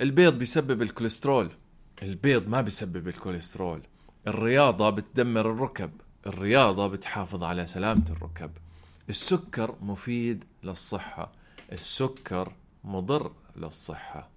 البيض بيسبب الكوليسترول. البيض ما بيسبب الكوليسترول. الرياضة بتدمر الركب. الرياضة بتحافظ على سلامة الركب. السكر مفيد للصحة. السكر مضر للصحة.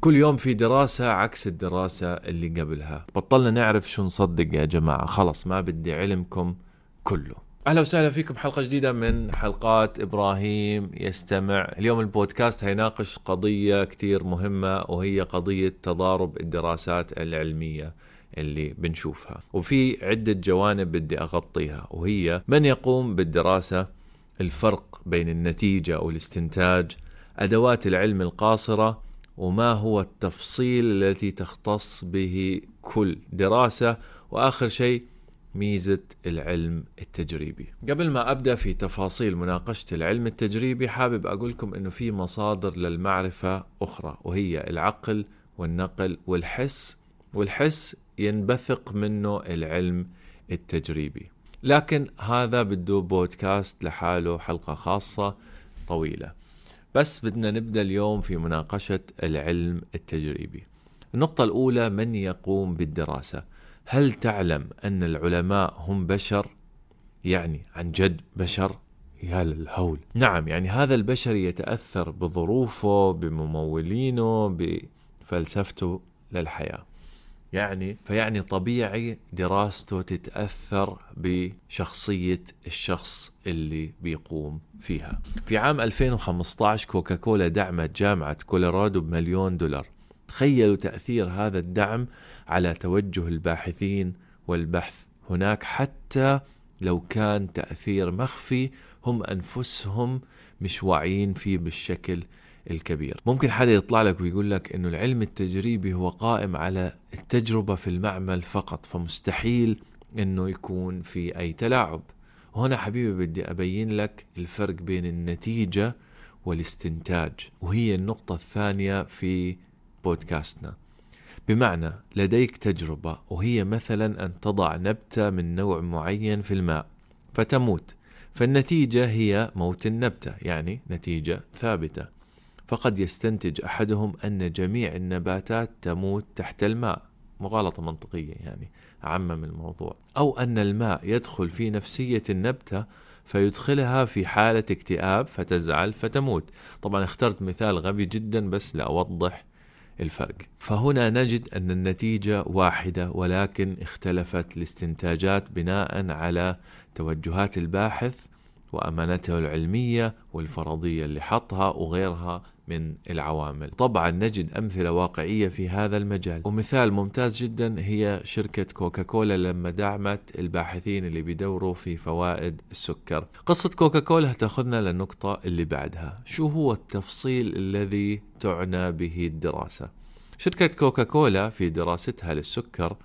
كل يوم في دراسة عكس الدراسة اللي قبلها. بطلنا نعرف شو نصدق يا جماعة. خلص ما بدي علمكم كله. أهلا وسهلا فيكم حلقه جديدة من حلقات إبراهيم يستمع. اليوم البودكاست هيناقش قضية كتير مهمة وهي قضية تضارب الدراسات العلمية اللي بنشوفها. وفي عدة جوانب بدي أغطيها وهي من يقوم بالدراسة الفرق بين النتيجة والاستنتاج أدوات العلم القاصرة وما هو التفصيل التي تختص به كل دراسة وآخر شيء ميزة العلم التجريبي. قبل ما أبدأ في تفاصيل مناقشة العلم التجريبي حابب أقول لكم أنه في مصادر للمعرفة أخرى وهي العقل والنقل والحس. والحس ينبثق منه العلم التجريبي. لكن هذا بده بودكاست لحاله حلقة خاصة طويلة. بس بدنا نبدأ اليوم في مناقشة العلم التجريبي. النقطة الأولى من يقوم بالدراسة؟ هل تعلم أن العلماء هم بشر؟ يعني عن جد بشر؟ يا للهول نعم يعني هذا البشر يتأثر بظروفه بممولينه بفلسفته للحياة يعني فيعني طبيعي دراسته تتأثر بشخصية الشخص اللي بيقوم فيها في عام 2015 كوكاكولا دعمت جامعة كولورادو بمليون دولار تخيلوا تأثير هذا الدعم على توجه الباحثين والبحث هناك حتى لو كان تأثير مخفي هم أنفسهم مش واعيين فيه بالشكل الكبير. ممكن حدا يطلع لك ويقول لك إنه العلم التجريبي هو قائم على التجربة في المعمل فقط فمستحيل إنه يكون في أي تلاعب. وهنا حبيبي بدي أبين لك الفرق بين النتيجة والاستنتاج وهي النقطة الثانية في بودكاستنا. بمعنى لديك تجربة وهي مثلا أن تضع نبتة من نوع معين في الماء فتموت. فالنتيجة هي موت النبتة يعني نتيجة ثابتة. فقد يستنتج أحدهم أن جميع النباتات تموت تحت الماء. مغالطة منطقية يعني عمم الموضوع. أو أن الماء يدخل في نفسية النبتة فيدخلها في حالة اكتئاب فتزعل فتموت. طبعا اخترت مثال غبي جدا بس لأوضح الفرق. فهنا نجد أن النتيجة واحدة ولكن اختلفت الاستنتاجات بناء على توجهات الباحث وأمانته العلمية والفرضية اللي حطها وغيرها من العوامل. طبعا نجد أمثلة واقعية في هذا المجال. ومثال ممتاز جدا هي شركة كوكاكولا لما دعمت الباحثين اللي بيدوروا في فوائد السكر. قصة كوكاكولا تأخذنا للنقطة اللي بعدها. شو هو التفصيل الذي تعنى به الدراسة؟ شركة كوكاكولا في دراستها للسكر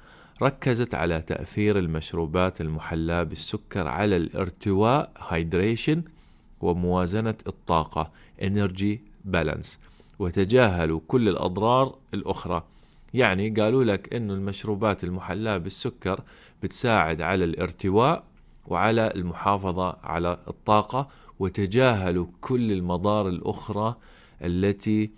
ركزت على تأثير المشروبات المحلاة بالسكر على الارتواء hydration وموازنة الطاقة energy balance وتجاهلوا كل الأضرار الأخرى. يعني قالوا لك أنه المشروبات المحلاة بالسكر بتساعد على الارتواء وعلى المحافظة على الطاقة وتجاهلوا كل المضار الأخرى التي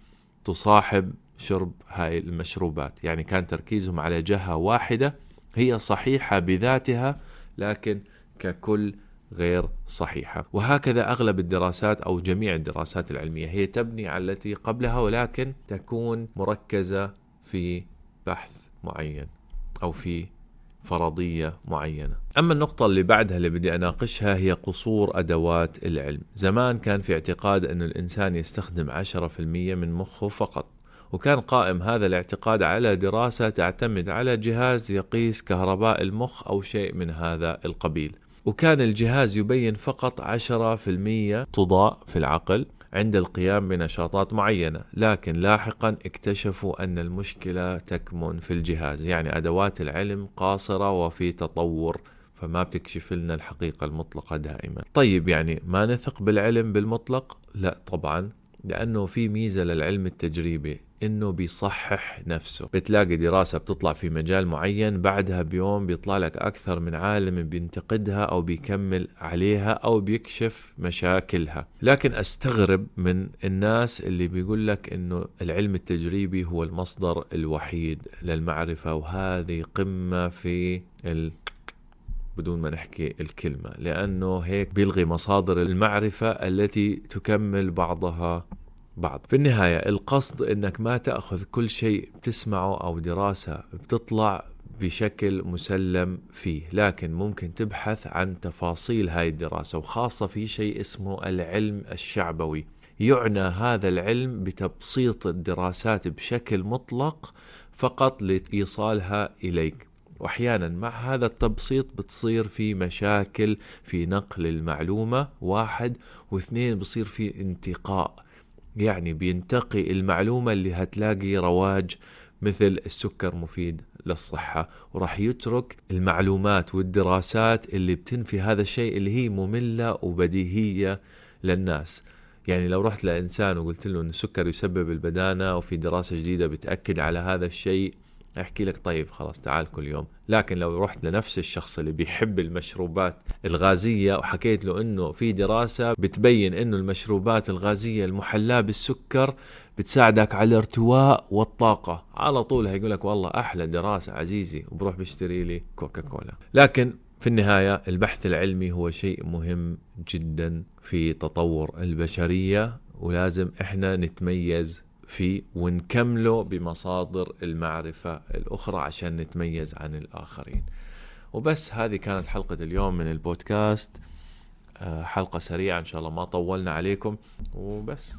تصاحب شرب هاي المشروبات. يعني كان تركيزهم على جهة واحدة هي صحيحة بذاتها لكن ككل غير صحيحة. وهكذا أغلب الدراسات أو جميع الدراسات العلمية هي تبني على التي قبلها ولكن تكون مركزة في بحث معين أو في فرضية معينة. أما النقطة اللي بعدها اللي بدي أناقشها هي قصور أدوات العلم. زمان كان في اعتقاد أن الإنسان يستخدم 10% من مخه فقط. وكان قائم هذا الاعتقاد على دراسة تعتمد على جهاز يقيس كهرباء المخ أو شيء من هذا القبيل. وكان الجهاز يبين فقط 10% تضاء في العقل عند القيام بنشاطات معينة لكن لاحقا اكتشفوا أن المشكلة تكمن في الجهاز يعني أدوات العلم قاصرة وفي تطور فما بتكشف لنا الحقيقة المطلقة دائما. طيب يعني ما نثق بالعلم بالمطلق؟ لا طبعا. لأنه في ميزة للعلم التجريبي إنه بيصحح نفسه. بتلاقي دراسة بتطلع في مجال معين بعدها بيوم بيطلع لك أكثر من عالم بينتقدها أو بيكمل عليها أو بيكشف مشاكلها. لكن أستغرب من الناس اللي بيقول لك إنه العلم التجريبي هو المصدر الوحيد للمعرفة وهذه قمة في بدون ما نحكي الكلمة لأنه هيك بيلغي مصادر المعرفة التي تكمل بعضها بعض. في النهاية القصد إنك ما تأخذ كل شيء بتسمعه أو دراسة بتطلع بشكل مسلم فيه. لكن ممكن تبحث عن تفاصيل هاي الدراسة وخاصة في شيء اسمه العلم الشعبوي. يعنى هذا العلم بتبسيط الدراسات بشكل مطلق فقط لإيصالها إليك. وأحيانا مع هذا التبسيط بتصير في مشاكل في نقل المعلومة واحد واثنين بصير في انتقاء. يعني بينتقي المعلومة اللي هتلاقي رواج مثل السكر مفيد للصحة وراح يترك المعلومات والدراسات اللي بتنفي هذا الشيء اللي هي مملة وبديهية للناس. يعني لو رحت لإنسان وقلت له أن السكر يسبب البدانة وفي دراسة جديدة بتأكد على هذا الشيء أحكي لك طيب خلاص تعال كل يوم. لكن لو رحت لنفس الشخص اللي بيحب المشروبات الغازية وحكيت له إنه في دراسة بتبين إنه المشروبات الغازية المحلاة بالسكر بتساعدك على الارتواء والطاقة. على طول هيقول لك والله أحلى دراسة عزيزي وبروح بيشتري لي كوكا كولا لكن في النهاية البحث العلمي هو شيء مهم جدا في تطور البشرية ولازم إحنا نتميز فيه ونكمله بمصادر المعرفة الأخرى عشان نتميز عن الآخرين. وبس هذه كانت حلقة اليوم من البودكاست. آه، حلقة سريعة إن شاء الله ما طولنا عليكم. وبس.